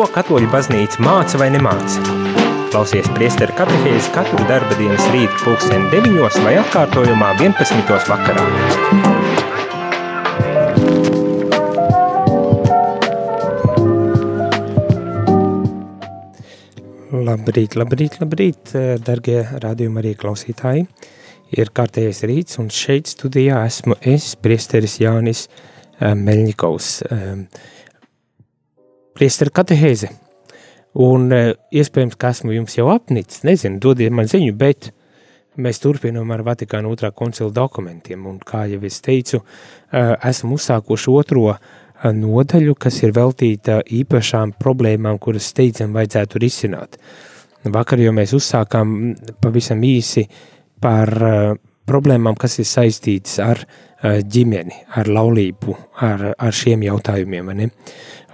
Ko katoļu baznīca māca vai nemāca? Klausies priesteru katehēzi katru darba dienas rītu pulksteni 9 vai atkārtojumā 11. vakarā. Labrīt, labrīt, labrīt, dargie rādījuma arī klausītāji. Ir kārtējais rīts un šeit studijā esmu es, priesteris Jānis eh, Meļņikovs. Uh, priesteru katehēzi. Un uh, iespējams, ka esmu jums jau apnicis, nezinu, dodiet man ziņu, bet mēs turpinām ar Vatikāna otrā koncila dokumentiem. Un, kā jau es teicu, uh, esmu uzsākuši otro uh, nodaļu, kas ir veltīta īpašām problēmām, kuras steidzam vajadzētu risināt. Vakar jau mēs uzsākām pavisam īsi par problēmām, kas ir saistītas ar uh, ģimeni, ar laulību, ar, ar šiem jautājumiem. Ne?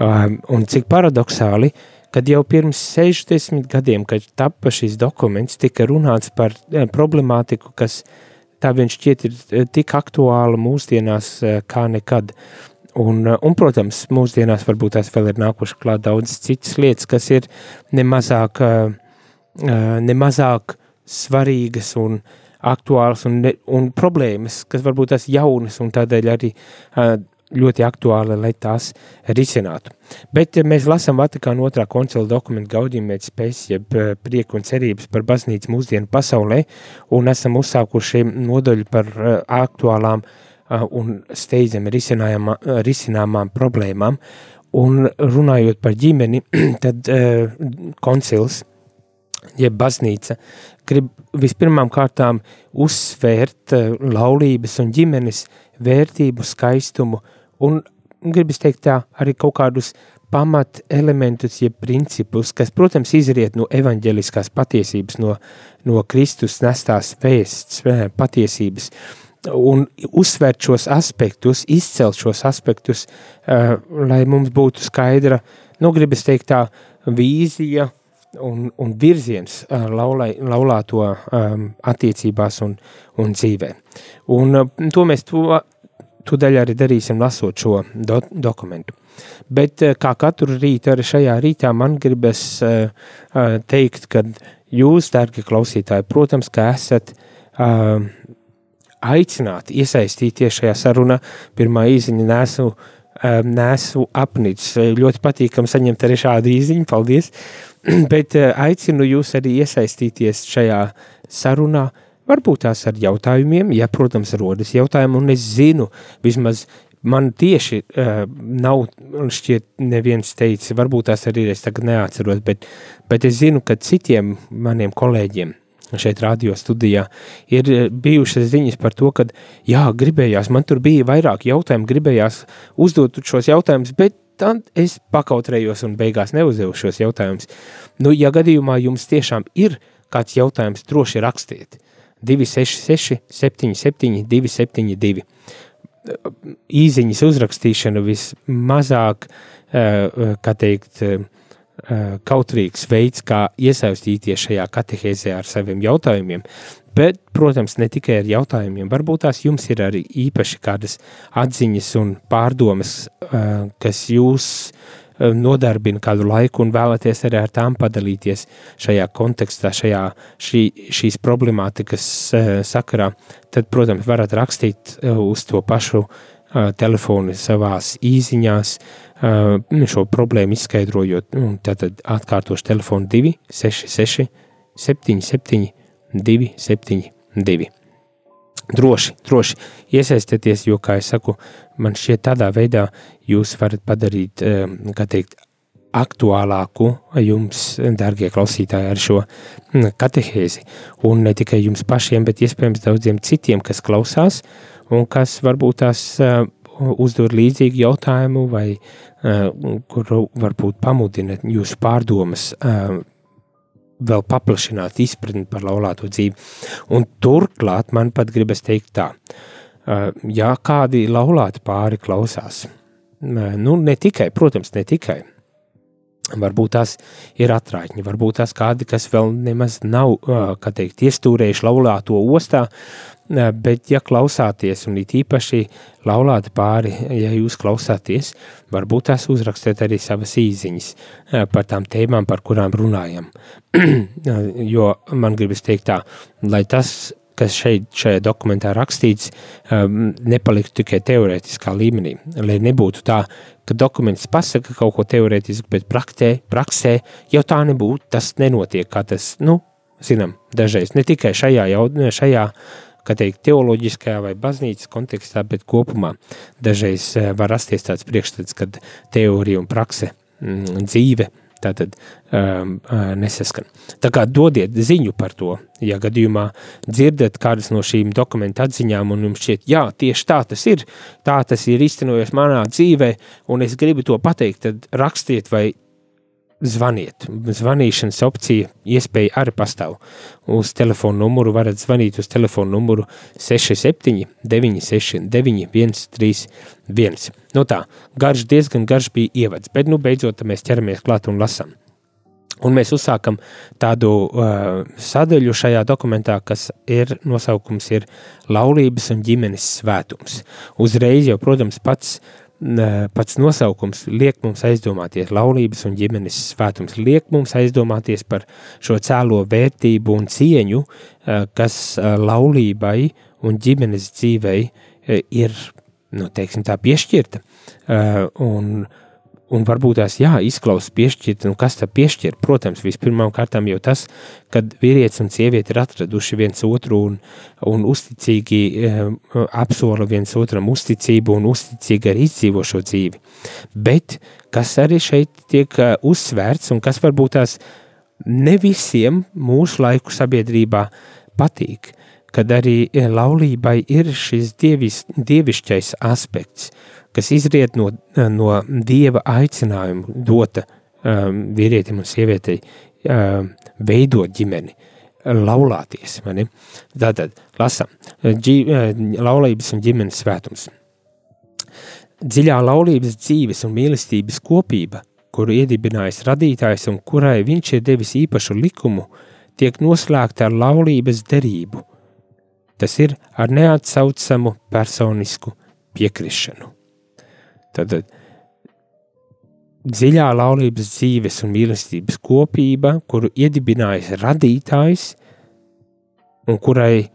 Um, un cik paradoxāli, kad jau pirms 60 gadiem, kad tappa šis dokuments, tika runāts par eh, problemātiku, kas tā viņš šķiet ir eh, tik aktuāla mūsdienās eh, kā nekad. Un, un, protams, mūsdienās varbūt tās vēl ir nākuši klāt daudz citas lietas, kas ir nemazāk, nemazāk svarīgas un aktuālas un, un problēmas, kas varbūt tās jaunas un tādēļ arī ļoti aktuāli, lai tās risinātu. Bet mēs lasām Vatikāna otrā koncila dokumentu gaudījumēc spējas, jeb prieku un cerības par baznīcu mūsdienu pasaulē, un esam uzsākuši nodaļu par aktuālām un steidzami risināmām problēmām. Un runājot par ģimeni, tad koncils, jeb baznīca, grib vispirmām kārtām uzsvērt laulības un ģimenes vērtību, skaistumu un gribas teikt tā, arī kaut kādus pamat elementus, jeb principus, kas, protams, izriet no evaņģeliskās patiesības, no, no Kristus nestās vēsts, patiesības, un uzsvērt šos aspektus, izcelt šos aspektus, uh, lai mums būtu skaidra, nu, gribas teikt tā, vīzija un, un virziens uh, laulai, laulāto um, attiecībās un, un dzīvē. Un uh, to mēs to Tūdaļ arī darīsim lasot šo do dokumentu. Bet kā katru rītu, arī šajā rītā man gribas uh, uh, teikt, ka jūs, dārgi klausītāji, protams, ka esat uh, aicināti iesaistīties šajā sarunā. Pirmā īziņa nesu, um, nesu apnicis. Ļoti patīkam saņemt arī šādu īziņu, paldies. Bet uh, aicinu jūs arī iesaistīties šajā sarunā, Varbūt tās ar jautājumiem, ja, protams, rodas jautājumi, un es zinu, vismaz man tieši uh, nav, šķiet, neviens teicis, varbūt tās arī es tagad neatceros, bet, bet es zinu, ka citiem maniem kolēģiem šeit radio studijā ir bijušas ziņas par to, ka, jā, gribējās, man tur bija vairāk jautājumu, gribējās uzdot šos jautājumus, bet tad es pakautrējos un beigās neuzdevu šos jautājumus. Nu, ja gadījumā jums tiešām ir kāds jautājums, droši rakstiet. 266, 77, 272. Īziņas uzrakstīšana vismazāk, eh, kā teikt, eh, kautrīgs veids, kā iesaistīties šajā katehēzē ar saviem jautājumiem. Bet, protams, ne tikai ar jautājumiem, varbūt tās jums ir arī īpaši kādas atziņas un pārdomas, eh, kas jūs Eh, nodarbina kādu laiku un vēlaties arī ar tām padalīties šajā kontekstā, šajā, šī, šīs problemātikas sakarā, tad, protams, varat rakstīt uz to pašu uh, telefonu savās īziņās, šo problēmu izskaidrojot, un tad atkārtošu telefonu 266 77 272 droši, droši iesaistieties, jo, kā jau saku, man šķiet, tādā veidā jūs varat padarīt, kā teikt, aktuālāku jums, darbie klausītāji, ar šo katehēzi. Un ne tikai jums pašiem, bet iespējams daudziem citiem, kas klausās un kas varbūt tās uh, uzdod līdzīgu jautājumu vai uh, kur varbūt pamudina jūsu pārdomas uh, vēl paplašināt izpratni par laulāto dzīvi. Un turklāt man pat gribas teikt tā, ja kādi laulāti pāri klausās, nu ne tikai, protams, ne tikai, Varbūt tās ir atrāņi, varbūt tās kādi, kas vēl nemaz nav, kā teikt, iestūrējuši laulāto ostā, bet ja klausāties, un it īpaši laulāti pāri, ja jūs klausāties, varbūt tās uzrakstiet arī savas īziņas par tām tēmām, par kurām runājam. jo man gribas teikt tā, lai tas kas šeit, šajā dokumentā rakstīts, um, nepaliktu tikai teorētiskā līmenī. Lai nebūtu tā, ka dokuments pasaka kaut ko teorētisku, bet praktē, praksē jau tā nebūtu, tas nenotiek, kā tas, nu, zinām, dažreiz ne tikai šajā, jau, šajā kā teikt, teoloģiskajā vai baznīcas kontekstā, bet kopumā dažreiz uh, var rasties tāds priekšstats, kad teorija un prakse mm, dzīve tātad um, uh, nesaskan. Tā kā dodiet ziņu par to, ja gadījumā dzirdat kādas no šīm dokumentu atziņām un jums šķiet, jā, tieši tā tas ir, tā tas ir iztenojies manā dzīvē, un es gribu to pateikt, tad rakstiet vai zvaniet. Zvanīšanas opcija, iespēja arī pastāv. Uz telefonu numuru varat zvanīt uz telefonu numuru 67 969 131. Nu tā, garš diezgan garš bija ievads, bet nu beidzot mēs ķeramies klāt un lasam. Un mēs uzsākam tādu uh, sadaļu šajā dokumentā, kas ir nosaukums ir laulības un ģimenes svētums. Uzreiz jau, protams, pats uh, pats nosaukums liek mums aizdomāties, laulības un ģimenes svētums liek mums aizdomāties par šo cēlo vērtību un cieņu, kas laulībai un ģimenes dzīvei ir, nu, teiksim tā, piešķirta. Un, Un varbūt tās, jā, izklausās piešķirt, un kas tā piešķir? Protams, vispirmām kārtām jau tas, kad vīrietis un sieviete ir atraduši viens otru un, un uzticīgi eh, apsola viens otram uzticību un uzticīgi arī izdzīvo šo dzīvi. Bet kas arī šeit tiek uh, uzsvērts un kas varbūt tās ne visiem mūsu laiku sabiedrībā patīk, kad arī eh, laulībai ir šis dievis, dievišķais aspekts – kas izriet no, no dieva aicinājuma dota um, vīrietim un sievietei um, veidot ģimeni, laulāties. Tātad, lasām, ģi, uh, laulības un ģimenes svētums. Dziļā laulības dzīves un mīlestības kopība, kuru iedibinājis radītājs un kurai viņš ir devis īpašu likumu, tiek noslēgta ar laulības derību. Tas ir ar neatsaucamu personisku piekrišanu. Tad dziļā laulības dzīves un mīlestības kopība, kuru iedibinājis radītājs un kurai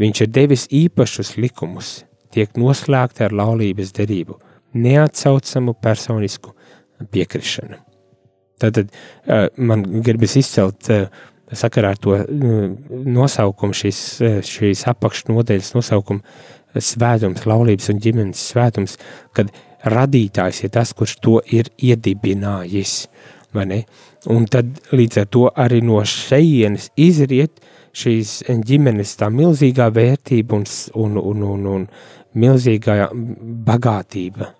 viņš ir devis īpašus likumus, tiek noslēgta ar laulības derību, neatsaucamu personisku piekrišanu. Tad man gribas izcelt sakarā ar to nosaukumu, šīs, šīs apakšnodeļas nosaukumu svētums, laulības un ģimenes svētums, kad radītājs ir tas, kurš to ir iedibinājis. Un tad līdz ar to arī no šejienes izriet šīs ģimenes tā milzīgā vērtība un, un, un, un, un milzīgā bagātība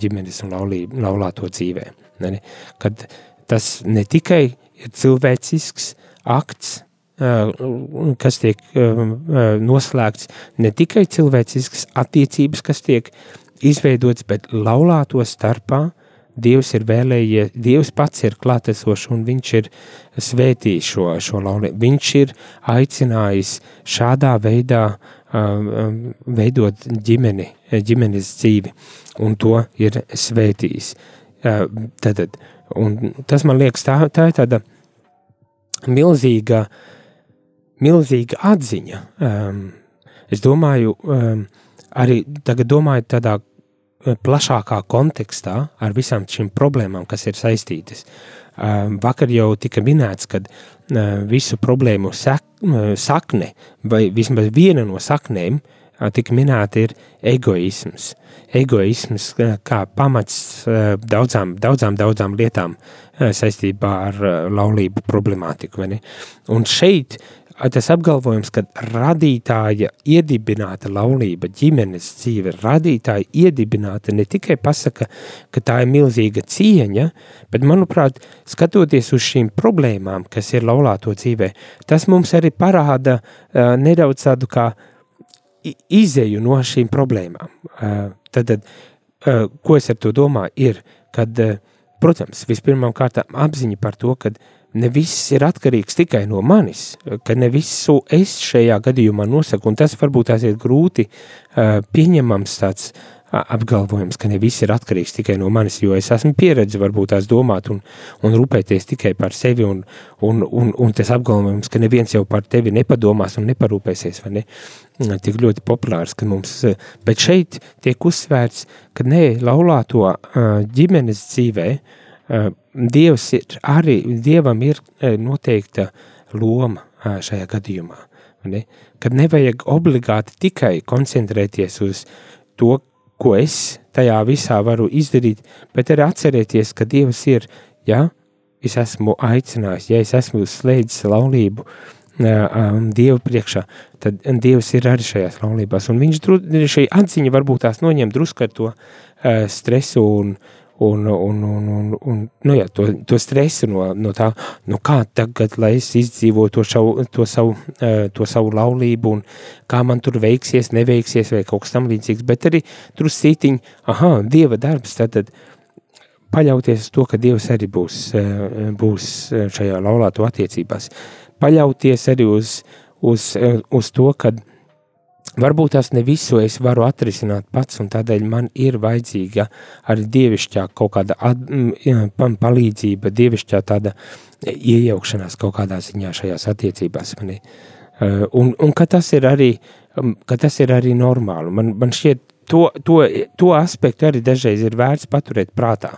ģimenes un laulība, laulāto dzīvē. Kad tas ne tikai ir cilvēcisks akts, kas tiek noslēgts, ne tikai cilvēciskas attiecības, kas tiek izveidotas, bet laulāto starpā Dievs ir vēlējies, Dievs pats ir klātesošs un viņš ir svētījis šo, šo laulību. Viņš ir aicinājis šādā veidā um, veidot ģimeni, ģimenes dzīvi, un to ir svētījis. Uh, tad, un tas man liekas, tā, tā ir tāda milzīga milzīga atziņa. Um, es domāju, um, arī tagad domāju tādā uh, plašākā kontekstā ar visām šīm problēmām, kas ir saistītas. Um, vakar jau tika minēts, ka uh, visu problēmu sak, uh, sakne, vai vismaz viena no saknēm, uh, tika minēta ir egoisms. Egoisms uh, kā pamats uh, daudzām, daudzām, daudzām lietām saistībā ar laulību problemātiku. Un šeit tas apgalvojums, ka radītāja iedibināta laulība, ģimenes dzīve, radītāja iedibināta ne tikai pasaka, ka tā ir milzīga cieņa, bet, manuprāt, skatoties uz šīm problēmām, kas ir laulāto dzīvē, tas mums arī parāda uh, nedaudz tādu kā izēju no šīm problēmām. Uh, tad, uh, ko es ar to domāju, ir, kad uh, protams, vispirmām kārtām apziņa par to, ka ne viss ir atkarīgs tikai no manis, ka ne visu es šajā gadījumā nosaku, un tas varbūt tās ir grūti pieņemams tāds apgalvojums, ka ne viss ir atkarīgs tikai no manis, jo es esmu pieredzi varbūt tās domāt un, un rūpēties tikai par sevi, un, un, un, un tas apgalvojums, ka neviens jau par tevi nepadomās un neparūpēsies, vai ne, tik ļoti populārs, ka mums, bet šeit tiek uzsvērts, ka nē, laulāto ģimenes dzīvē, Dievs ir arī, Dievam ir noteikta loma šajā gadījumā, ne? kad nevajag obligāti tikai koncentrēties uz to, ko es tajā visā varu izdarīt, bet arī atcerieties, ka Dievs ir, ja? Es esmu aicinājis, ja es esmu slēdzis laulību Dievu priekšā, tad Dievs ir arī šajās laulībās, un viņš šī atziņa varbūt tās noņem drusku ar to uh, stresu un uh, un, un, un, un, un nu jā, to, to stresu no, no tā, nu kā tagad, lai es izdzīvotu to, šau, to, savu, to savu laulību, un kā man tur veiksies, neveiksies, vai kaut kas tam līdzīgs, bet arī tur sītiņi, aha, Dieva darbs, tad, tad paļauties uz to, ka Dievs arī būs, būs šajā laulāto attiecībās, paļauties arī uz, uz, uz to, kad Varbūt tās ne visu es varu atrisināt pats, un tādēļ man ir vajadzīga arī dievišķā kaut kāda at, palīdzība, dievišķā tāda iejaukšanās kaut kādā ziņā šajās attiecībās. Mani. Un, un ka tas ir arī, ka tas ir arī normāli. Man, man šķiet, to, to, to aspektu arī dažreiz ir vērts paturēt prātā.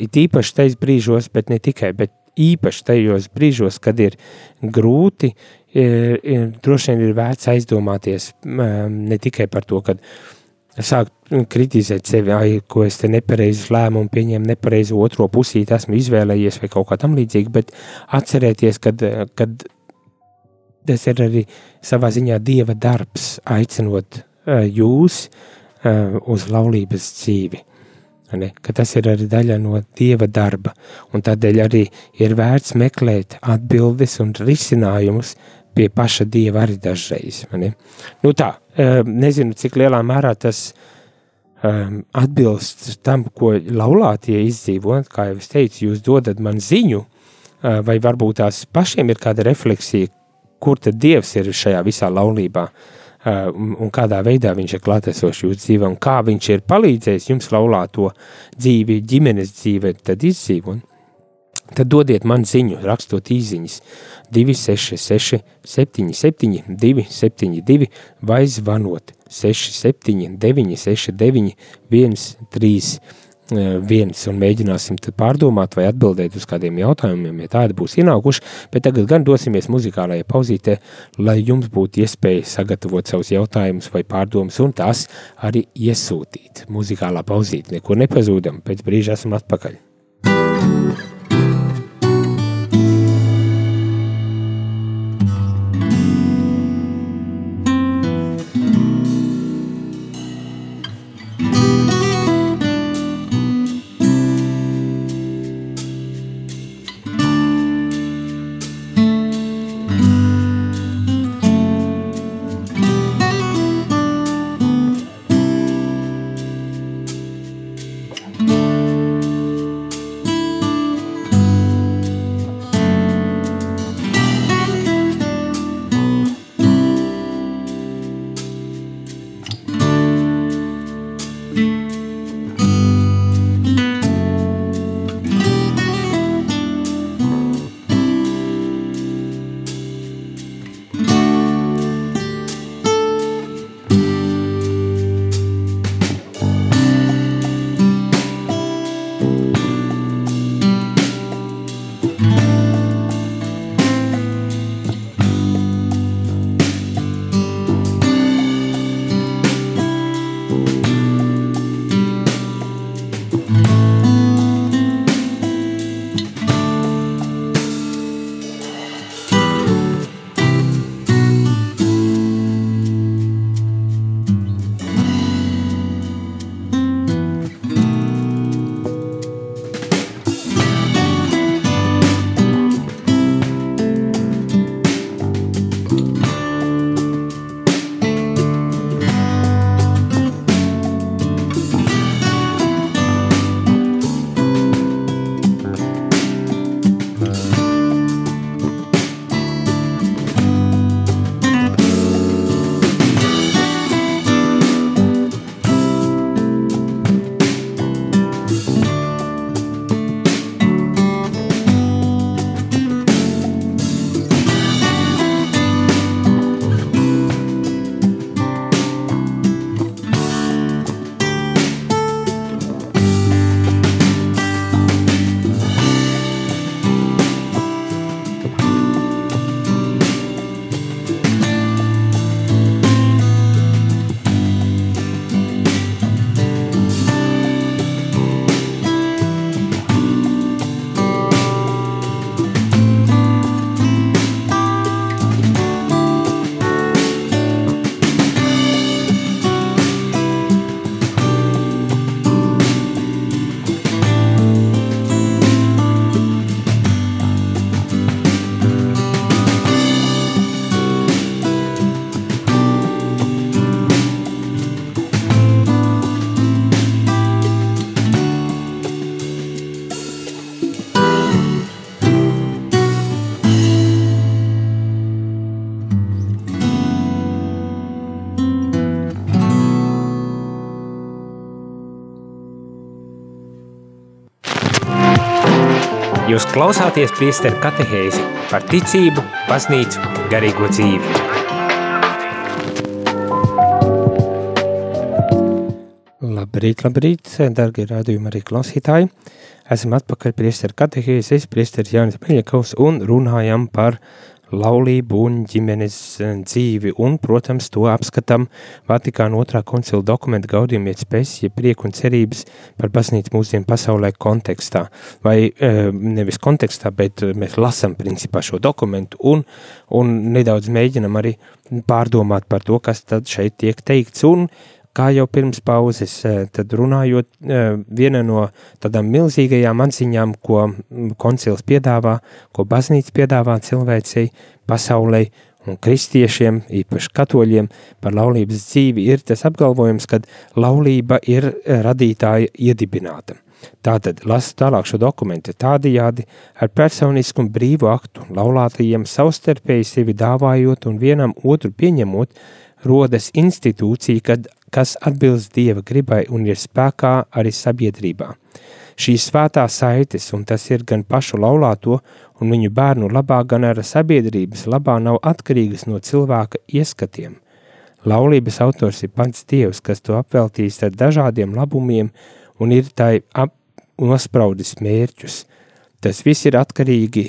It īpaši tais brīžos, bet ne tikai, bet īpaši tajos brīžos, kad ir grūti, ir, ir, droši vien ir vērts aizdomāties ne tikai par to, ka sākt kritizēt sevi, ai, ko es te nepareizus lēmumu pieņēmu, nepareizu otro pusīti esmu izvēlējies vai kaut kā tam līdzīgi, bet atcerēties, kad, kad tas ir arī savā ziņā Dieva darbs, aicinot jūs uz laulības dzīvi ne, ka tas ir arī daļa no dieva darba, un tādēļ arī ir vērts meklēt atbildes un risinājumus pie paša dieva arī dažreiz. Nu tā, eh, nezinu, cik lielā mērā tas um, atbilst tam, ko laulātie izdzīvo, kā jau es teicu, jūs dodat man ziņu, uh, vai varbūt tās pašiem ir kāda refleksija, kur tad dievs ir šajā visā laulībā, Eh, un kādā veidā viņš ir klātesošs jūsu dzīvē, un kā viņš ir palīdzējis jums laulāto dzīvi, ģimenes dzīve, tad izdzīvot. Tad dodiet man ziņu, rakstot īsiņas 266, 77, 272 vai zvanot 679, 69, 131 viens un mēģināsim pārdomāt vai atbildēt uz kādiem jautājumiem, ja tādi būs ienākuši, bet tagad gan dosimies muzikālajai pauzītē, lai jums būtu iespēja sagatavot savus jautājumus vai pārdomas un tās arī iesūtīt. Muzikālā pauzīte, nekur nepazūdam, pēc brīža esam atpakaļ. Jūs klausāties priesteru katehēzi par ticību, baznīcu, garīgo dzīvi. Labrīt, labrīt, dargie rādījumi arī klausītāji. Esam atpakaļ priesteru katehēzi, es priesteris Jānis Beļakovs un runājam par laulību un ģimenes eh, dzīvi, un, protams, to apskatām Vatikāna otrā koncila dokumenta gaudījuma iet spējas, ja prieku un cerības par baznīcu mūsdienu pasaulē kontekstā, vai eh, nevis kontekstā, bet eh, mēs lasam principā šo dokumentu un, un nedaudz mēģinam arī pārdomāt par to, kas tad šeit tiek teikts, un kā jau pirms pauzes, tad runājot, viena no tādām milzīgajām atziņām, ko koncils piedāvā, ko baznīca piedāvā cilvēcei, pasaulē un kristiešiem, īpaši katoļiem, par laulības dzīvi, ir tas apgalvojums, ka laulība ir eh, radītāja iedibināta. Tātad lasu tālāk šo dokumentu tādajādi ar personisku un brīvu aktu laulātajiem savstarpēji sevi dāvājot un vienam otru pieņemot, rodas institūcija, kad kas atbilst Dieva gribai un ir spēkā arī sabiedrībā. Šīs svētās saites, un tas ir gan pašu laulāto un viņu bērnu labā, gan arī sabiedrības labā, nav atkarīgas no cilvēka ieskatiem. Laulības autors ir pats Dievs, kas to apveltīs ar dažādiem labumiem un ir tai nospraudis mērķus. Tas viss ir atkarīgi,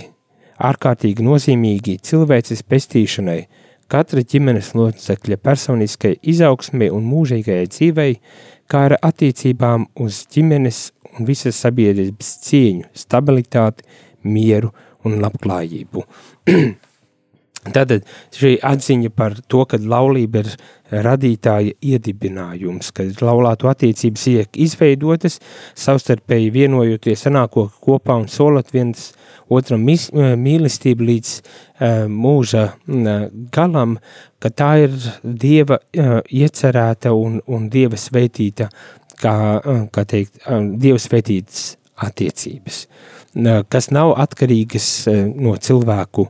ārkārtīgi nozīmīgi cilvēces pestīšanai, katra ģimenes locekļa personiskai izaugsmē un mūžīgajai dzīvei, kā ar attiecībām uz ģimenes un visas sabiedrības cieņu, stabilitāti, mieru un labklājību. Tātad šī atziņa par to, ka laulība ir radītāja iedibinājums, ka laulāto attiecības tiek izveidotas, savstarpēji vienojoties, sanāko kopā un solot viens otram mīlestību līdz uh, mūža uh, galam, ka tā ir Dieva uh, iecerēta un, un Dieva svētīta, kā, uh, kā teikt, Dieva svētītas attiecības, uh, kas nav atkarīgas uh, no cilvēku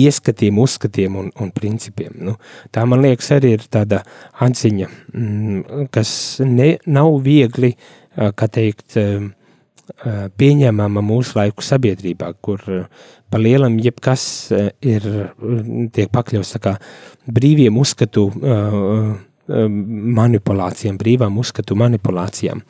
ieskatiem, uzskatiem un, un principiem. Nu, tā man liekas arī ir tāda atziņa, mm, kas ne, nav viegli, kā teikt, pieņemama mūsu laiku sabiedrībā, kur pa lielam jebkas ir, tiek pakļauts kā brīviem uzskatu uh, manipulācijām, brīvām uzskatu manipulācijām.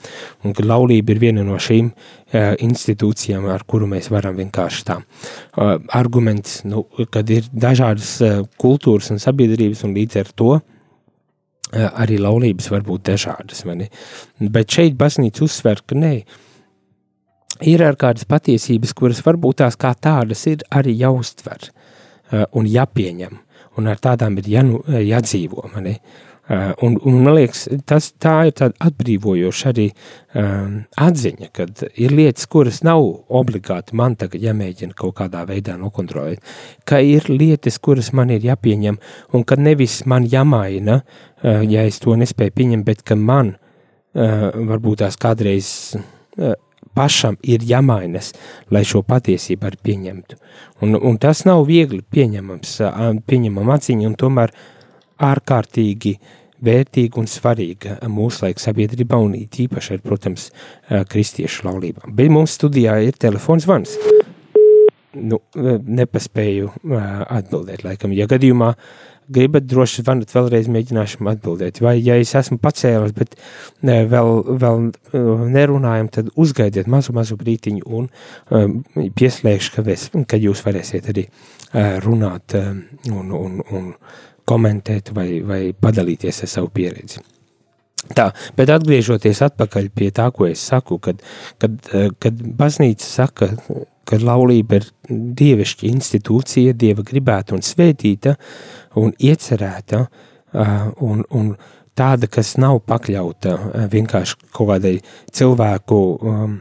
Un ka laulība ir viena no šīm uh, institūcijām, ar kuru mēs varam vienkārši tā. Uh, arguments, nu, kad ir dažādas uh, kultūras un sabiedrības, un līdz ar to arī laulības var būt dažādas. Bet šeit baznīca uzsver, ka nē, ir ar kādas patiesības, kuras varbūt tās kā tādas ir arī jāuztver un jāpieņem, un ar tādām ir jānu, jādzīvo. Mani. Uh, un, un man liekas, tas tā ir tāda atbrīvojoša arī um, atziņa, ka ir lietas, kuras nav obligāti man tagad jāmēģina kaut kādā veidā nokontrolēt, ka ir lietas, kuras man ir jāpieņem, un ka nevis man jāmaina, uh, ja es to nespēju pieņemt, bet ka man uh, varbūt tās kādreiz uh, pašam ir jāmainas, lai šo patiesību arī pieņemtu. Un, un tas nav viegli pieņemams, uh, pieņemam atziņa, un tomēr ārkārtīgi uh, vērtīga un svarīga laika sabiedrībā un īpaši ir, protams, kristiešu laulībā. Bet mums studijā ir telefons zvans. Nu, nepaspēju atbildēt, laikam, ja gadījumā gribat droši zvanot vēlreiz mēģināšu atbildēt, vai ja es esmu pacēlis, bet vēl, vēl nerunājam, tad uzgaidiet mazu, mazu brītiņu un pieslēgšu, ka, es, ka jūs varēsiet arī runāt un, un, un komentēt vai, vai padalīties ar savu pieredzi. Tā, bet atgriežoties atpakaļ pie tā, ko es saku, kad, kad, kad baznīca saka, ka laulība ir dievišķa institūcija, dieva gribēta un svētīta un iecerēta un, un tāda, kas nav pakļauta vienkārši kaut kādai cilvēku um,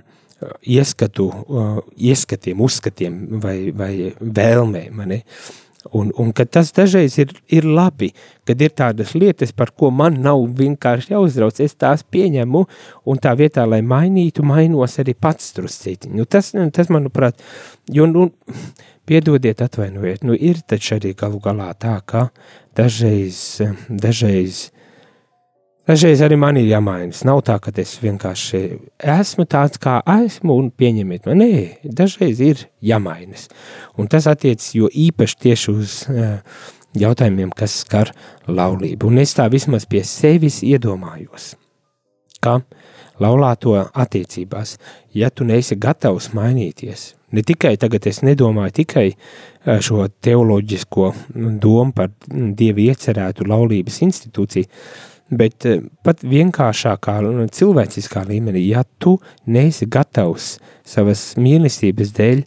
ieskatu, uh, ieskatiem, uzskatiem vai, vai vēlmēm. Ne? Uh, Un, un ka tas dažreiz ir, ir labi, kad ir tādas lietas, par ko man nav vienkārši jāuzrauc, es tās pieņemu, un tā vietā, lai mainītu, mainos arī pats truscīti. Nu, tas, tas, manuprāt, jo, nu, piedodiet, atvainojiet, nu, ir taču arī galu galā tā, ka dažreiz, dažreiz Dažreiz arī man ir jāmainas. Nav tā, ka es vienkārši esmu tāds, kā esmu, un pieņemiet mani. Nē, dažreiz ir jāmainas. Un tas attiecas jo īpaši tieši uz uh, jautājumiem, kas skar laulību. Un es tā vismaz pie sevis iedomājos, ka laulāto attiecībās, ja tu neesi gatavs mainīties, ne tikai tagad es nedomāju tikai eh, šo teoloģisko domu par dievu iecerētu laulības institūciju, bet eh, pat vienkāršākā cilvēciskā līmenī, ja tu neesi gatavs savas mīlestības dēļ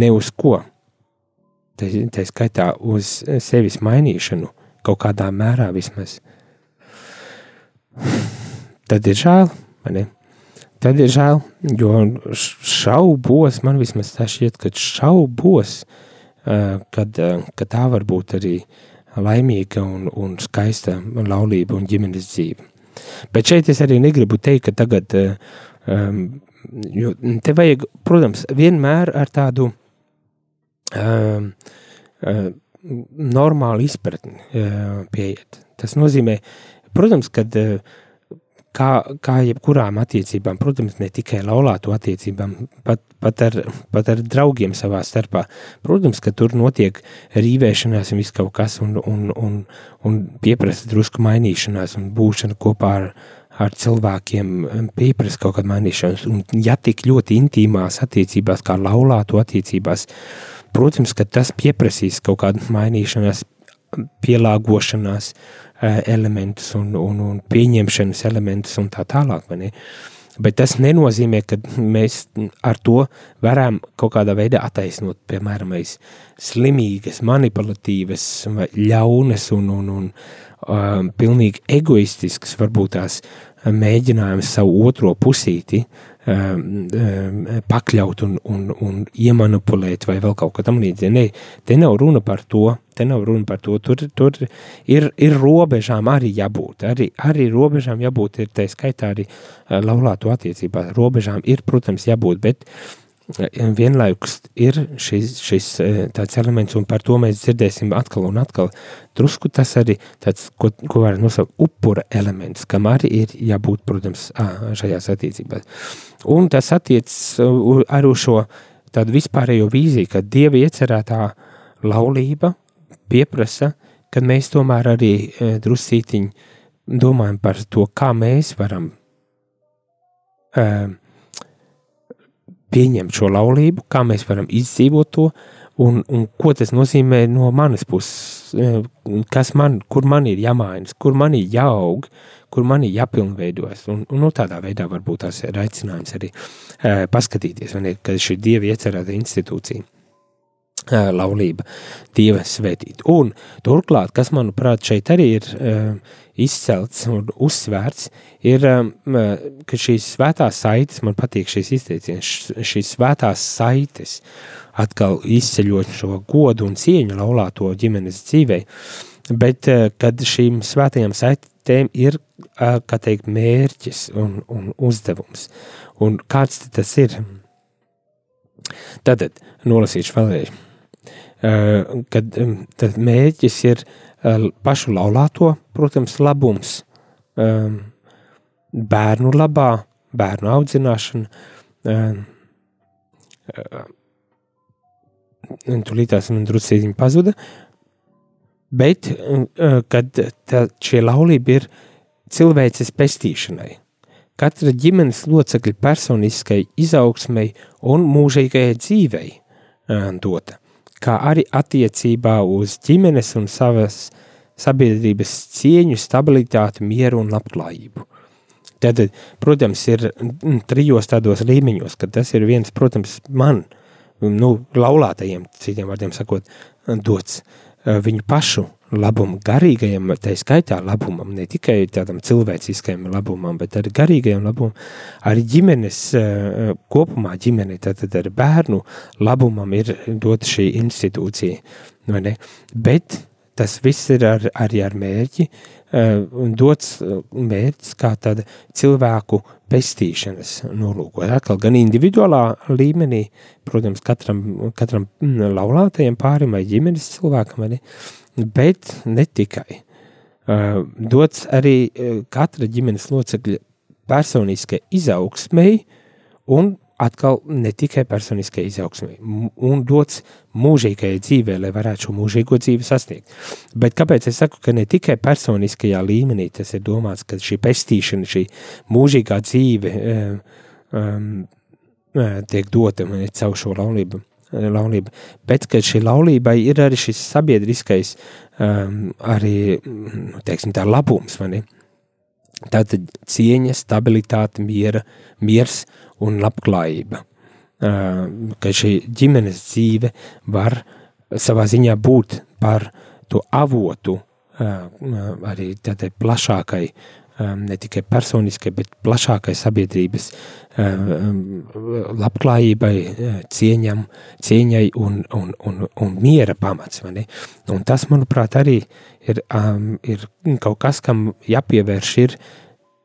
ne uz ko, tā skaitā uz sevis mainīšanu, kaut kādā mērā vismaz, tad ir žēl. Tad ir žēl, jo šaubos, man vismaz tā šķiet, ka šaubos, kad, kad tā var būt arī laimīga un, un skaista laulība un ģimenes dzīve. Bet šeit es arī negribu teikt, ka tagad, jo te vajag, protams, vienmēr ar tādu uh, uh, normālu izpratni uh, pieiet. Tas nozīmē, protams, kad uh, kā, kā jebkurām attiecībām, protams, ne tikai laulāto attiecībām, pat, pat, ar, pat ar draugiem savā starpā. Protams, ka tur notiek rīvēšanās un viss kaut kas, un, un, un, un pieprasa drusku mainīšanās un būšana kopā ar, ar cilvēkiem, pieprasa kaut kādu mainīšanos. Un ja tik ļoti intīmās attiecībās, kā laulāto attiecībās, protams, ka tas pieprasīs kaut kādu mainīšanās, pielāgošanās, elementus un, un, un pieņemšanas elementus un tā tālāk. Bet tas nenozīmē, ka mēs ar to varam kaut kādā veidā attaisnot, piemēram, slimīgas, manipulatīvas, ļaunas un, un, un um, pilnīgi egoistiskas, varbūt tās mēģinājums savu otro pusīti um, pakļaut un, un, un iemanipulēt vai vēl kaut kā tam līdzīgi. Nē, te nav runa par to, te nav runa par to, tur, tur ir, ir robežām arī jābūt, arī, arī robežām jābūt, ir tā skaitā arī uh, laulāto attiecībā, robežām ir, protams, jābūt, bet uh, vienlaikus ir šis, šis e, tāds elements, un par to mēs dzirdēsim atkal un atkal. Drusku tas arī tāds, ko, ko var nosaukt upura elements, kam arī ir jābūt, protams, šajās attiecībās. Un tas attiec arī uz šo tādu vispārējo vīziju, ka Dieva iecerētā laulība pieprasa, ka mēs tomēr arī e, drusītiņi domājam par to, kā mēs varam um, pieņemt šo laulību, kā mēs varam izdzīvot to, un, un ko tas nozīmē no manas puses, e, kas man, kur man ir jāmainas, kur man ir jāaug, kur man ir jāpilnveidojas. Un, un no nu, tādā veidā varbūt tās ir aicinājums arī uh, paskatīties, ne, ka šī Dieva iecerēta institūcija laulība, dieva svētīt. Un turklāt, kas manuprāt šeit arī ir uh, izcelts un uzsvērts, ir, um, ka šīs svētās saites, man patīk šīs izteiciens, šīs svētās saites atkal izceļot šo godu un cieņu laulāto ģimenes dzīvei, bet kad šīm svētajām saitēm ir, kā teikt, mērķis un, un uzdevums. Un kāds tas ir? Tātad, nolasīšu vēlreiz kad tad mērķis ir pašu laulāto, protams, labums, bērnu labā, bērnu audzināšana. Tūlīt tās man drusītiņi pazuda, bet kad tā, šie laulība ir cilvēces pestīšanai, katra ģimenes locekļa personiskai izaugsmai un mūžīgajai dzīvei dota kā arī attiecībā uz ģimenes un savas sabiedrības cieņu, stabilitāti, mieru un labklājību. Tad, protams, ir trijos tādos līmeņos, ka tas ir viens, protams, man, nu, laulātajiem, citiem vārdiem sakot, dots eh, viņu pašu labumu, garīgajam, tā skaitā labumam, ne tikai tādam cilvēciskajam labumam, bet arī garīgajam labumam, arī ģimenes eh, kopumā ģimene, tātad ar bērnu labumam ir dota šī institūcija, ne? Bet tas viss ir ar, arī ar mērķi, eh, un dots eh, mērķis kā tāda cilvēku pestīšanas nolūkot. Atkal gan individuālā līmenī, protams, katram, katram mm, laulātajam pārim vai ģimenes cilvēkam, vai ne? Bet ne tikai. dots arī katra ģimenes locekļa personiskai izaugsmei un atkal ne tikai personiskai izaugsmai, un dots mūžīgajai dzīvē, lai varētu šo mūžīgo dzīvi sasniegt. Bet kāpēc es saku, ka ne tikai personiskajā līmenī tas ir domāts, ka šī pestīšana, šī mūžīgā dzīve um, tiek dota caur šo laulību, laulību, bet šī laulībai ir arī šis sabiedriskais um, arī, nu, teiksim tā, labums? Tātad cieņa, stabilitāte, miera, miers un labklājība. Ka šī ģimenes dzīve var savā ziņā būt par to avotu arī tādai plašākai, ne tikai personiskai, bet plašākai sabiedrības labklājībai, cieņam, cieņai un, un, un, un miera pamats. Un tas, manuprāt, arī ir, ir kaut kas, kam jāpievērš ir,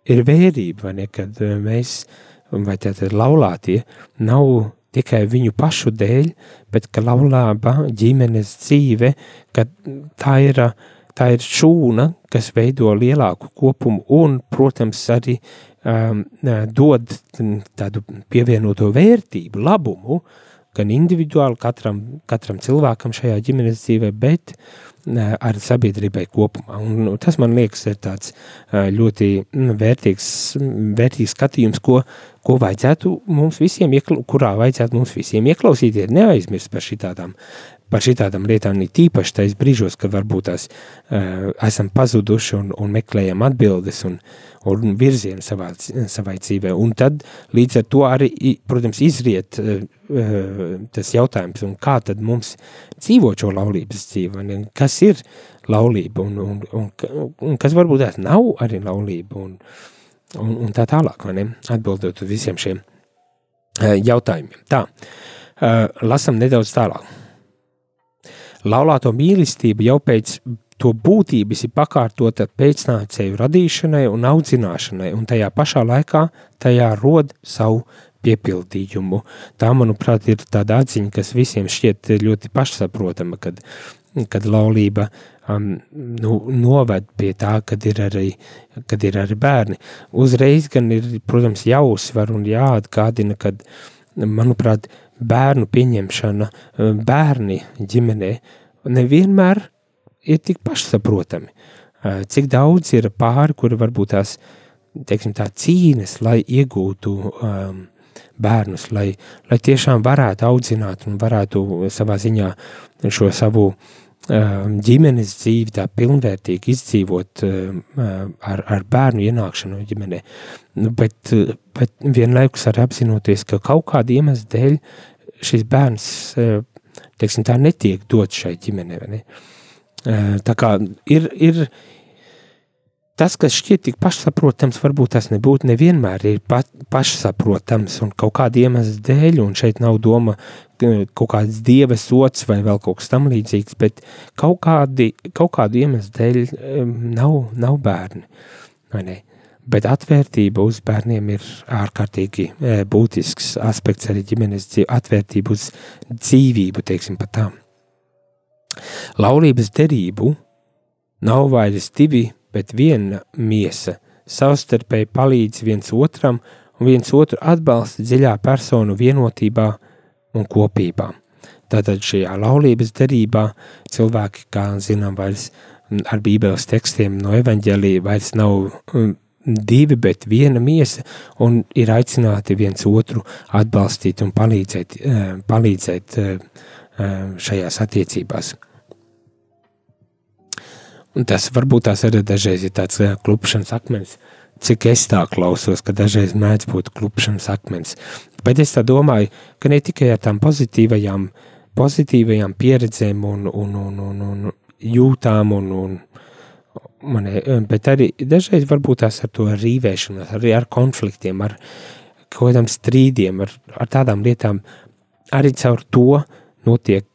ir vērība, ne, kad mēs uh, vai tātad laulātie, nav tikai viņu pašu dēļ, bet ka laulāba ģimenes dzīve, ka tā ir, tā ir šūna, kas veido lielāku kopumu un, protams, arī um, dod tādu pievienoto vērtību, labumu, gan individuāli katram, katram cilvēkam šajā ģimenes dzīvē, bet ar sabiedrībai kopumā. Un tas man liekas ir tāds ļoti vērtīgs, vērtīgs skatījums, ko, ko vajadzētu mums visiem, iekla, kurā vajadzētu mums visiem ieklausīties, neaizmirst par šitādām par šitādām lietām, ir tīpaši tais brīžos, kad varbūt tās uh, esam pazuduši un, un meklējam atbildes un, un virzienu savā, savai dzīvē. Un tad līdz ar to arī, protams, izriet uh, tas jautājums, un kā tad mums dzīvot šo laulības dzīvi, kas ir laulība, un, un, un, un kas varbūt tās nav arī laulība, un, un, un tā tālāk, vai ne, atbildot uz visiem šiem uh, jautājumiem. Tā, uh, lasam nedaudz tālāk. Laulāto mīlestība jau pēc to būtības ir pakārtota pēcnācēju radīšanai un audzināšanai, un tajā pašā laikā tajā rod savu piepildījumu. Tā, manuprāt, ir tāda atziņa, kas visiem šķiet ļoti pašsaprotama, kad, kad laulība um, nu, noved pie tā, kad ir, arī, kad ir arī bērni. Uzreiz gan ir, protams, jāuzsver un jāatgādina, kad, manuprāt, bērnu pieņemšana, bērni ģimenē nevienmēr ir tik pašsaprotami. Cik daudz ir pāri, kuri varbūt tās, teiksim tā, cīnes, lai iegūtu um, bērnus, lai, lai tiešām varētu audzināt un varētu savā ziņā šo savu um, ģimenes dzīvi tā pilnvērtīgi izdzīvot um, ar, ar bērnu ienākšanu ģimenē. Nu, bet, bet vienlaikus arī apzinoties, ka kaut kāda iemesla dēļ šis bērns, teiksim netiek dots šai ģimenei, ne? Tā kā ir, ir tas, kas šķiet tik pašsaprotams, varbūt tas nebūtu nevienmēr ir pa, pašsaprotams un kaut kāda iemesla dēļ, un šeit nav doma kaut kāds dieva sots vai vēl kaut kas tam līdzīgs, bet kaut, kādi, kaut kādu iemeslu dēļ nav, nav bērni, vai ne? Bet atvērtība uz bērniem ir ārkārtīgi būtisks aspekts arī ģimenes dzīve, atvērtība uz dzīvību, teiksim pat tā. Laulības derību nav vairs divi bet viena miesa savstarpēji palīdz viens otram un viens otru atbalsta dziļā personu vienotībā un kopībā. Tātad šajā laulības derībā cilvēki, kā zinām, vairs ar bībeles tekstiem no evaņģēlīja vairs nav um, divi, bet viena miesa un ir aicināti viens otru atbalstīt un palīdzēt, uh, palīdzēt uh, uh, šajās attiecībās. Un tas varbūt tās arī dažreiz ir tāds klupšanas akmens, cik es tā klausos, ka dažreiz mēdz būt klupšanas akmens. Bet es domāju, ka ne tikai ar tām pozitīvajām, pozitīvajām pieredzēm un, un, un, un, un jūtām un, un mani, bet arī dažreiz varbūt tās ar to rīvēšanos, arī ar konfliktiem, ar kaut kādām strīdiem, ar, ar tādām lietām, arī caur to, notiek,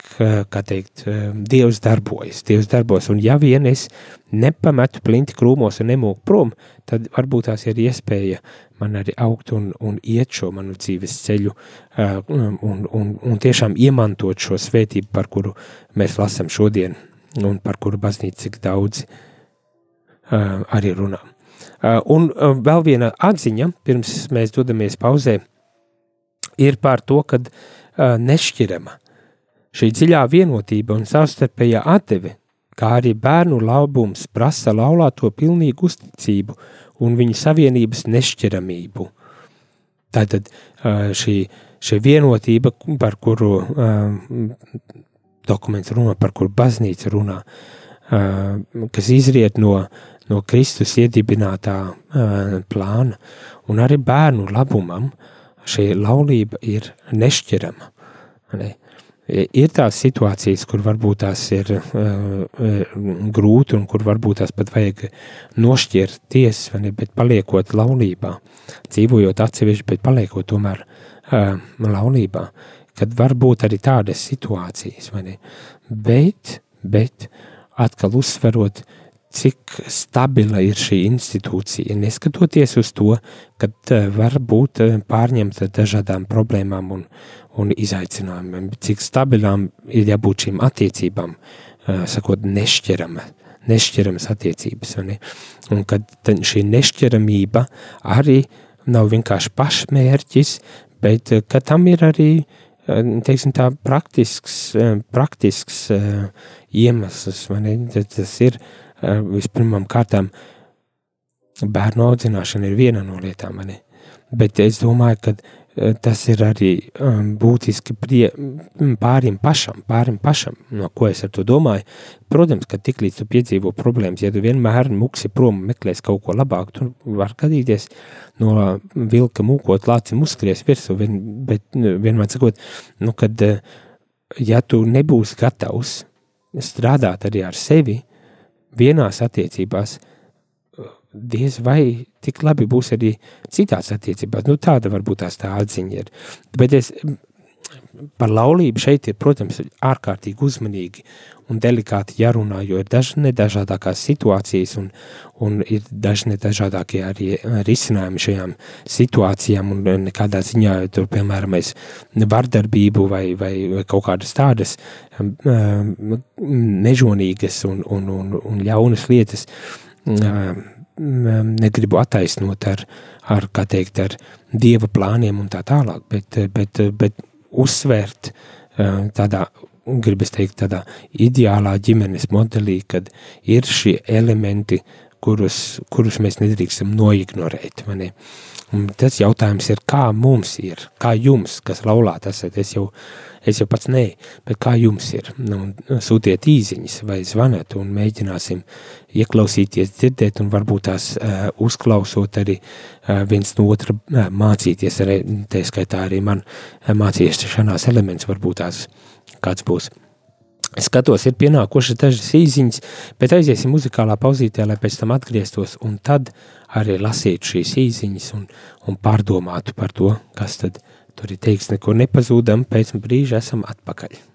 kā teikt, Dievs darbojas, Dievs darbojas, un ja vien es nepametu plinti krūmos un nemūku prom, tad varbūt tās ir iespēja man arī augt un, un iet šo manu dzīves ceļu un, un, un tiešām iemantot šo svētību, par kuru mēs lasam šodien, un par kuru baznīca cik daudz arī runā. Un vēl viena atziņa, pirms mēs dodamies pauzē, ir par to, ka nešķirama šī dziļā vienotība un savstarpējā atdeve, kā arī bērnu labums prasa laulāto pilnīgu uzticību un viņu savienības nešķiramību. Tātad šī, šī vienotība, par kuru dokuments runā, par kuru baznīca runā, kas izriet no, no Kristus iedibinātā plāna, un arī bērnu labumam, šī laulība ir nešķirama. Ne? Ir tās situācijas, kur varbūt tās ir uh, grūti un kur varbūt tās pat vajag nošķirties, bet paliekot laulībā, dzīvojot atsevišķi, bet paliekot tomēr uh, laulībā, kad var būt arī tādas situācijas? Bet, bet atkal uzsverot, cik stabila ir šī institūcija, neskatoties uz to, ka uh, var būt pārņemta dažādām problēmām un, un izaicinājumiem, cik stabilām ir jābūt šīm attiecībām, sakot, nešķirama, nešķiramas attiecības. Un kad šī nešķiramība arī nav vienkārši pašmērķis, bet tam ir arī, teiksim tā, praktisks, praktisks iemesls, tas ir vispirmām kārtām bērnu audzināšana ir viena no lietām, bet es domāju, ka Eh, tas ir arī um, būtiski prie, pārim pašam, pārim pašam, no ko es ar to domāju. Protams, ka tik līdz tu piedzīvo problēmas, ja tu vienmēr muksi prom meklēs kaut ko labāku, tu var gadīties no vilka mūkot lācim uzskries virsū, vien, bet nu, vienmēr sakot, nu, kad, eh, ja tu nebūsi gatavs strādāt arī ar sevi vienās attiecībās, diez vai tik labi būs arī citās attiecībās. Nu, tāda varbūt tā atziņa ir. Bet es par laulību šeit ir, protams, ārkārtīgi uzmanīgi un delikāti jārunā, jo ir dažne dažādākās situācijas un, un ir dažne dažādākie arī risinājumi šajām situācijām un nekādā ziņā tur, piemēram, mēs vardarbību vai, vai, vai kaut kādas tādas nežonīgas un, un, un, un ļaunas lietas negribu attaisnot ar, ar, kā teikt, ar dieva plāniem un tā tālāk, bet, bet, bet uzsvērt tādā, gribas teikt, tādā ideālā ģimenes modelī, kad ir šie elementi, kurus, kurus mēs nedrīkstam noignorēt. Mani. Tas jautājums ir, kā mums ir, kā jums, kas laulāt esat, es jau Es jau pats nē, bet kā jums ir? Nu, sūtiet īziņas vai zvaniet un mēģināsim ieklausīties, dzirdēt un varbūt tās uh, uzklausot arī uh, viens no otra uh, mācīties. Arī, tā skaitā arī man uh, mācīšanās elements varbūt tās kāds būs. Es skatos, ir pienākušas dažas īsiņas, bet aiziesim muzikālā pauzītē, lai pēc tam atgrieztos un tad arī lasītu šīs īsiņas un, un pārdomātu par to, kas tad Tur ir teiks, neko nepazūdam, pēc brīža esam atpakaļ.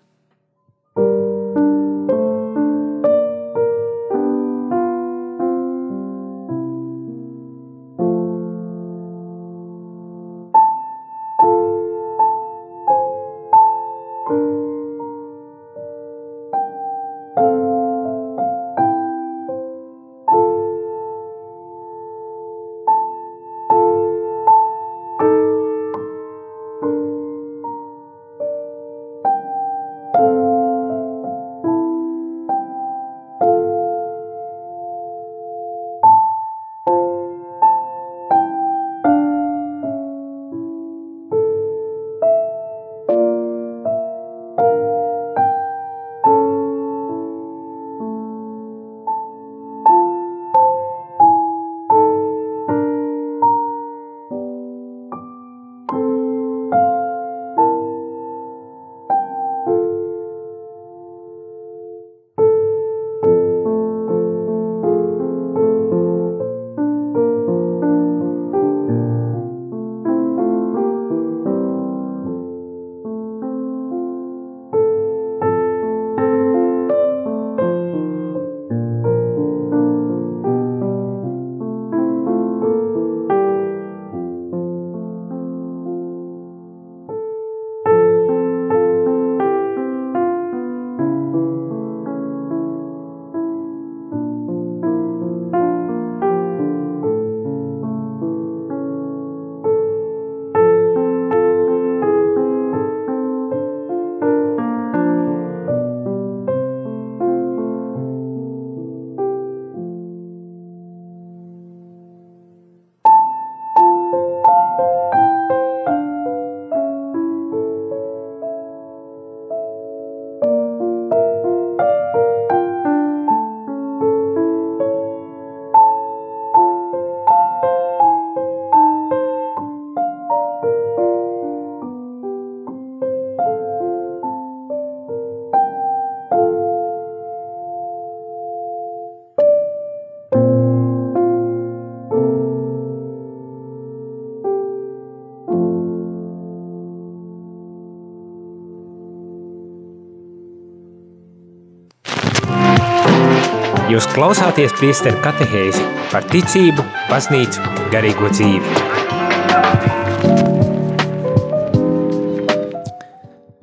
Jūs klausāties priesteru katehēzi par ticību, baznīcu, garīgo dzīvi.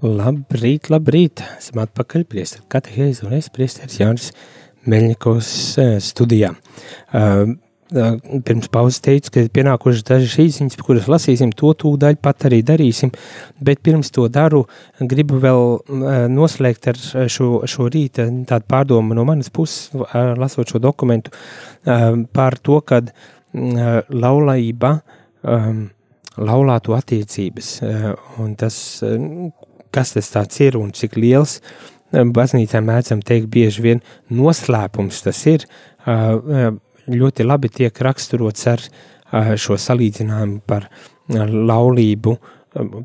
Labrīt, labrīt! Esam atpakaļ priesteru katehēzi un es priesteris Jānis Meļņikovs eh, studijā. Pirms pauzes teicu, ka ir pienākušas dažas īsiņas, kuras lasīsim, to tūdaļ pat arī darīsim, bet pirms to daru, gribu vēl noslēgt ar šo, šo rīta tādu pārdomu no manas puses, lasot šo dokumentu, par to, kad laulība, laulātu attiecības, un tas, kas tas tāds ir un cik liels, baznīcā mēdzam teikt bieži vien noslēpums tas ir, ļoti labi tiek raksturots ar šo salīdzinājumu par laulību,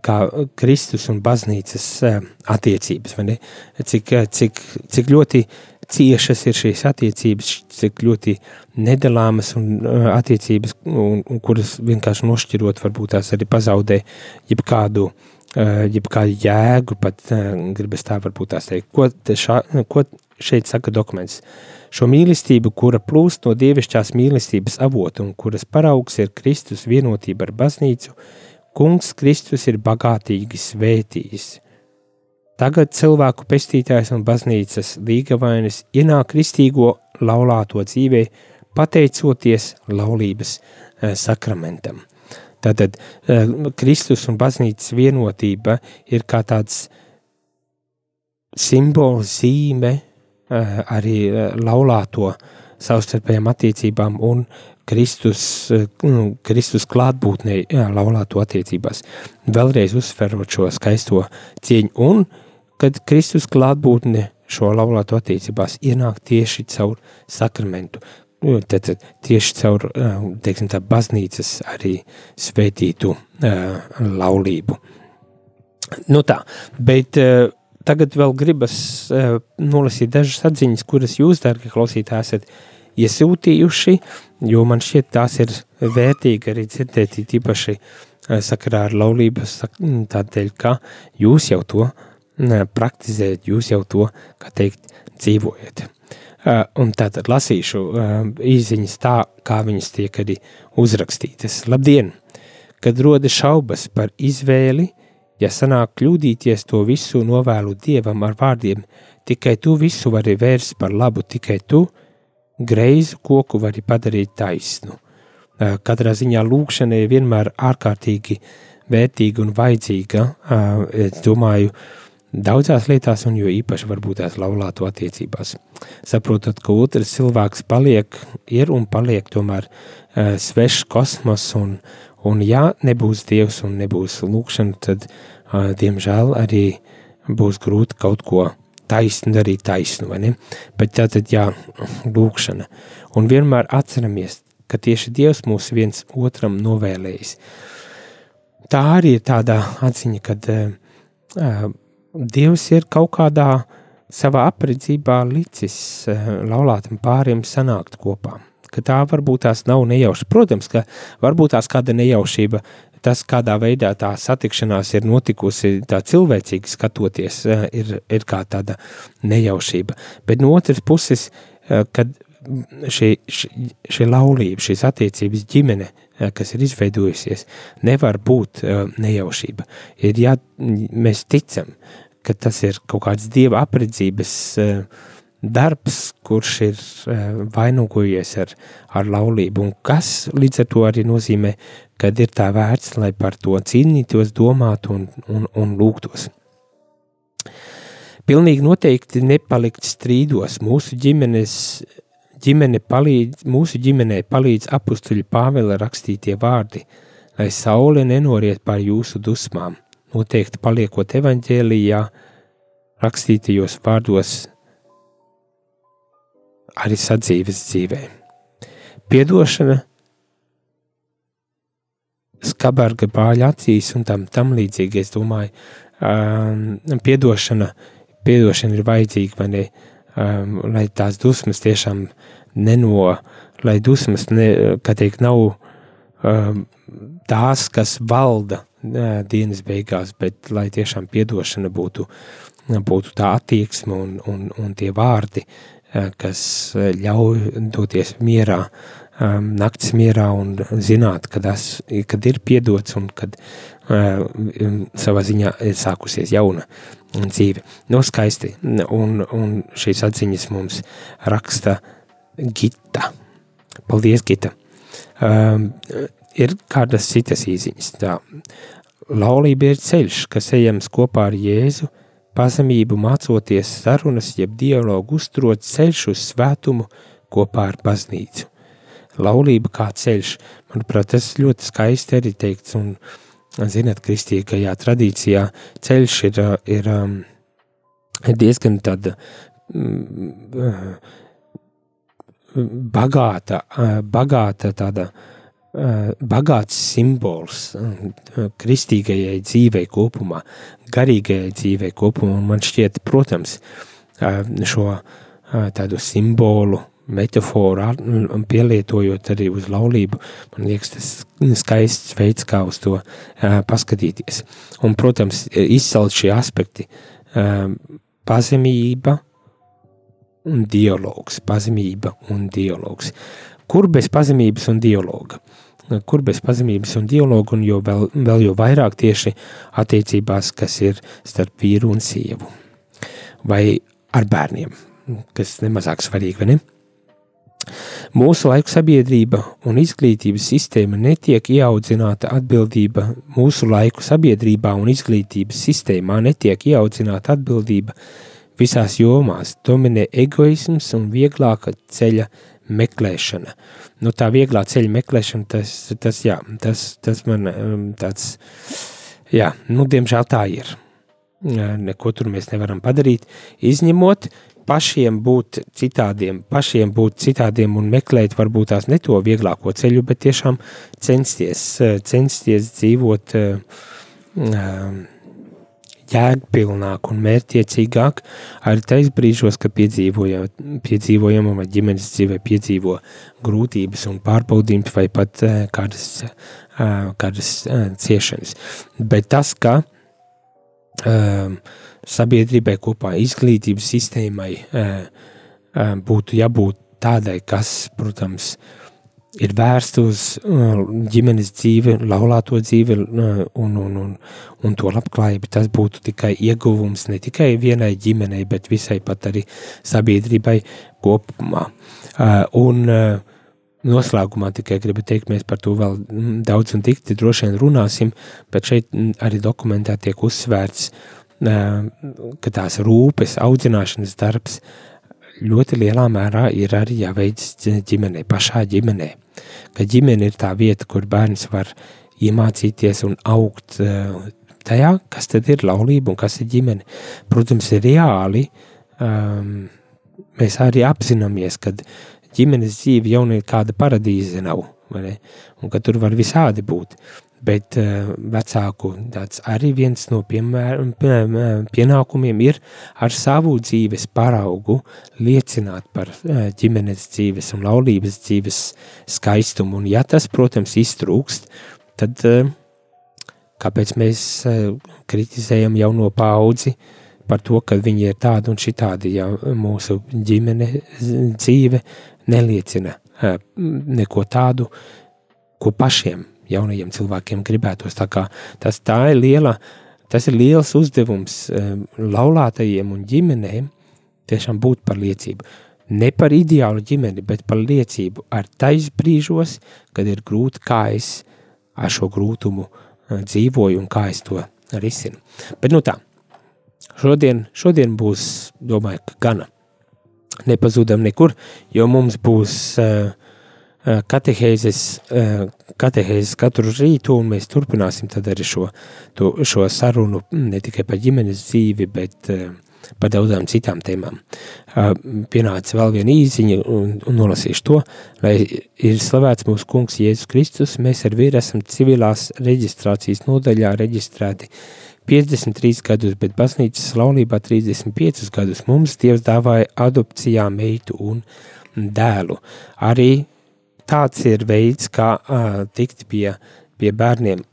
kā Kristus un baznīcas attiecības. Cik, cik, cik ļoti ciešas ir šīs attiecības, cik ļoti nedalāmas un attiecības, un, un kuras vienkārši nošķirot, varbūt tās arī pazaudē jebkādu, jebkādu jēgu, pat gribas tā varbūt tās teikt. Ko, šā, ko šeit saka dokuments? Šo mīlestību, kura plūst no dievišķās mīlestības avota un kuras paraugs ir Kristus vienotība ar baznīcu, Kungs Kristus ir bagātīgi svētījis. Tagad cilvēku pestītājs un baznīcas līgavainis ienāk kristīgo laulāto dzīvē, pateicoties laulības eh, sakramentam. Tātad eh, Kristus un baznīcas vienotība ir kā tāds simbols zīme Eh, arī laulāto savstarpējām attiecībām un Kristus, nu, Kristus klātbūtnē laulāto attiecībās. Vēlreiz uzsverot šo skaisto cieņu un, kad Kristus klātbūtne šo laulāto attiecībās ienāk tieši caur sakramentu, nu, tad, tieši caur, teiksim tā, baznīcas arī svētītu uh, laulību. Nu tā, bet uh, tagad vēl gribas uh, nolasīt dažas atziņas, kuras jūs, darbie klausītāji, esat iesūtījuši, jo man šķiet, tās ir vērtīgi arī dzirdēt, īpaši sakarā ar laulību, tādēļ, ka jūs jau to uh, praktizējat, jūs jau to, kā teikt, dzīvojat. Uh, un tātad lasīšu īziņas tā, kā viņas tiek arī uzrakstītas. Labdien! Kad rodas šaubas par izvēli, Ja sanāk kļūdīties, to visu novēlu Dievam ar vārdiem, tikai tu visu vari vērst par labu, tikai tu greizu koku vari padarīt taisnu. Katrā ziņā lūkšana ir vienmēr ārkārtīgi vērtīga un vajadzīga. Es domāju, daudzās lietās, un jo īpaši varbūt tās laulāto attiecībās. Saprotot, ka otrs cilvēks paliek, ir un paliek tomēr svešs kosmos un, Un ja nebūs Dievs un nebūs lūkšana, tad, uh, diemžēl, arī būs grūti kaut ko taisnu darīt taisnu, vai ne? Bet tā tad, jā, lūkšana. Un vienmēr atceramies, ka tieši Dievs mūs viens otram novēlējis. Tā arī ir tāda atziņa, kad uh, Dievs ir kaut kādā savā apredzībā licis uh, laulātam pāriem sanākt kopā ka tā varbūt tās nav nejauša. Protams, ka varbūt tās kāda nejaušība, tas, kādā veidā tā satikšanās ir notikusi, tā cilvēcīgi skatoties, eh, ir, ir kā tāda nejaušība. Bet no otras puses, eh, kad šī, šī, šī laulība, šīs attiecības ģimene, eh, kas ir izveidojusies, nevar būt nejaušība. Ir jā, mēs ticam, ka tas ir kaut kāds dieva apredzības uh, darbs, kurš ir uh, vainogojies ar, ar laulību, un kas līdz ar to arī nozīmē, kad ir tā vērts, lai par to cīnītos, domātu un, un, un lūgtos. Pilnīgi noteikti nepalikt strīdos. Mūsu ģimenes, ģimene palīdz, mūsu ģimenē palīdz apustuļu Pāvela rakstītie vārdi, lai saule nenoriet pār jūsu dusmām. Noteikti paliekot evaņģēlijā, rakstītajos vārdos arī sadzīves dzīvē. Piedošana, skabarga bāļa acīs un tam, tam līdzīgi, es domāju, um, piedošana, piedošana ir vajadzīga, vai ne, um, lai tās dusmas tiešām neno, lai dusmas, ne, kā teikt, nav um, tās, kas valda dienas beigās, bet lai tiešām piedošana būtu, būtu tā attieksme un, un, un tie vārdi, kas ļauj doties mierā, nakts mierā un zināt, kad, es, kad ir piedots un kad savā ziņā ir sākusies jauna dzīve. No skaisti, un, un šīs atziņas mums raksta Gita. Paldies, Gita! Ir kādas citas īziņas. Tā, laulība ir ceļš, kas ejams kopā ar Jēzu, pazemību mācoties sarunas, jeb dialogu uzturot ceļš uz svētumu kopā ar baznīcu. Laulība kā ceļš, manuprāt, tas ļoti skaisti arī teikts, un, zināt, kristīgajā tradīcijā ceļš ir, ir, um, ir diezgan tāda mm, bagāta, bagāta tāda, bagāts simbols kristīgajai dzīvei kopumā, garīgajai dzīvei kopumā, man šķiet, protams, šo tādu simbolu metaforu pielietojot arī uz laulību, man liekas, tas skaists veids, kā uz to paskatīties. Un, protams, izcelt šie aspekti pazemība un dialogs, pazemība un dialogs. Kur bez pazemības un dialoga? Kur bez pazemības un dialoga, un jo vēl, vēl jo vairāk tieši attiecībās, kas ir starp vīru un sievu, vai ar bērniem, kas nemazāk svarīgi, vai ne? Mūsu laiku sabiedrība un izglītības sistēma netiek ieaudzināta atbildība. Mūsu laiku sabiedrībā un izglītības sistēmā netiek ieaudzināta atbildība visās jomās. Dominē egoisms un vieglāka ceļa meklēšana. Nu, tā vieglā ceļa meklēšana, tas, tas, jā, tas, tas man um, tāds, jā, nu, diemžēl tā ir. Neko tur mēs nevaram padarīt, izņemot pašiem būt citādiem, pašiem būt citādiem un meklēt varbūt tās ne to vieglāko ceļu, bet tiešām censties, censties dzīvot jēgpilnāk un mērķiecīgāk arī tais brīžos, kad piedzīvojam, vai ģimenes dzīvē piedzīvo grūtības un pārbaudījums vai pat kādas, kādas ciešanas. Bet tas, ka sabiedrībai kopā, izglītības sistēmai būtu jābūt tādai, kas, protams, ir vērsta uz ģimenes dzīvi, laulāto dzīvi un, un, un, un to labklājību. Tas būtu tikai ieguvums ne tikai vienai ģimenei, bet visai pat arī sabiedrībai kopumā. Un noslēgumā tikai gribu teikt, mēs par to vēl daudz un tikti droši vien runāsim, bet šeit arī dokumentā tiek uzsvērts uh, ka tās rūpes, audzināšanas darbs ļoti lielā mērā ir arī jāveic ģimenē, pašā ģimenē. Ka ģimene ir tā vieta, kur bērns var iemācīties un augt tajā, kas tad ir laulība un kas ir ģimene. Protams, ir reāli, um, mēs arī apzināmies, ka ģimenes dzīve jau nekāda paradīze nav, un ka tur var visādi būt. Bet uh, vecāku tāds arī viens no piemēr, pienākumiem ir ar savu dzīves paraugu liecināt par uh, ģimenes dzīves un laulības dzīves skaistumu. Un ja tas, protams, iztrūkst, tad kāpēc mēs kritizējam jauno paudzi par to, ka viņi ir tādi un šitādi, ja mūsu ģimene dzīve neliecina neko tādu, ko pašiem jaunajiem cilvēkiem gribētos. Tā kā tas tā ir liela, tas ir liels uzdevums um, laulātajiem un ģimenēm tiešām būt par liecību. Ne par ideālu ģimeni, bet par liecību ar tais brīžos, kad ir grūti, kā es ar šo grūtumu uh, dzīvoju un kā es to risinu. Bet nu tā, šodien, šodien būs, domāju, ka gana. Nepazudam nekur, jo mums būs uh, Eh, katehēzes, eh, katehēzes katru rītu, un mēs turpināsim tad arī šo, to, šo sarunu mm, ne tikai par ģimenes dzīvi, bet eh, par daudzām citām tēmām. Pienāca vēl viena īziņa, un, un nolasīšu to, lai ir slavēts mūsu kungs Jēzus Kristus, mēs ar vīru esam civilās reģistrācijas nodaļā reģistrēti 53 gadus, bet baznīcas laulībā 35 gadus mums Dievs dāvāja adopcijā meitu un dēlu. Arī tāds ir veids, kā uh, tikt pie pie bērniem.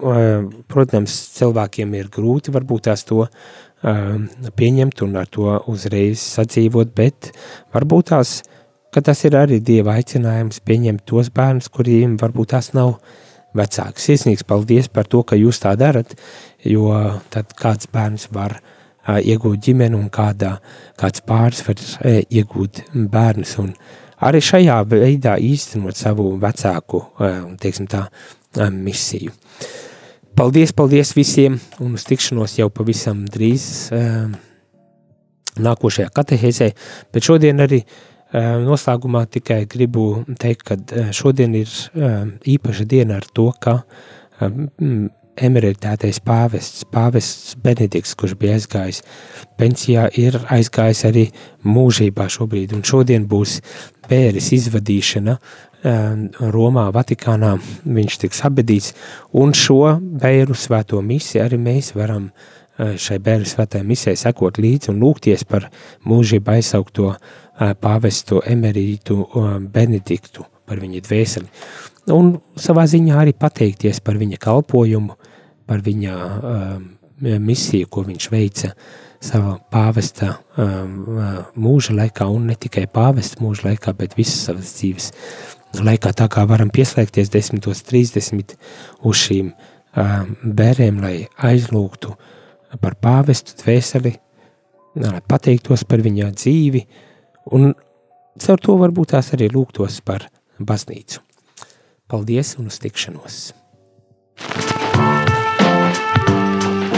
Protams, cilvēkiem ir grūti varbūt tās to pieņemt un ar to uzreiz sadzīvot, bet varbūt tās, ka tas ir arī Dieva aicinājums pieņemt tos bērnus, kuriem varbūt tās nav vecāki. Sirsnīgs paldies par to, ka jūs tā darat, jo tad kāds bērns var uh, iegūt ģimeni un kādā, kāds pāris var uh, iegūt bērnus un arī šajā veidā īstenot savu vecāku, uh, teiksim tā, uh, misiju. Paldies, paldies visiem un uz tikšanos jau pavisam drīz uh, nākošajā katehēzē, bet šodien arī Noslēgumā tikai gribu teikt, ka šodien ir īpaša diena ar to, ka emeritētais pāvests, pāvests Benedikts, kurš bija aizgājis pensijā, ir aizgājis arī mūžībā šobrīd, un šodien būs bēris izvadīšana Romā, Vatikānā, viņš tiks abedīts, un šo bēru svēto misi arī mēs varam šai bēru svētai misē sekot līdzi un lūgties par mūžību aizsaukto uh, pāvestu emerītu Benediktu par viņa dvēseli. Un savā ziņā arī pateikties par viņa kalpojumu, par viņa uh, misiju, ko viņš veica savā pāvesta uh, mūža laikā, un ne tikai pāvesta mūža laikā, bet visas savas dzīves laikā. Tā kā varam pieslēgties 10.30 uz šīm uh, bērēm, lai aizlūgtu par pāvestu dvēseli, lai pateiktos par viņa dzīvi, Un caur to varbūt tās arī lūgtos par baznīcu. Paldies un uz tikšanos!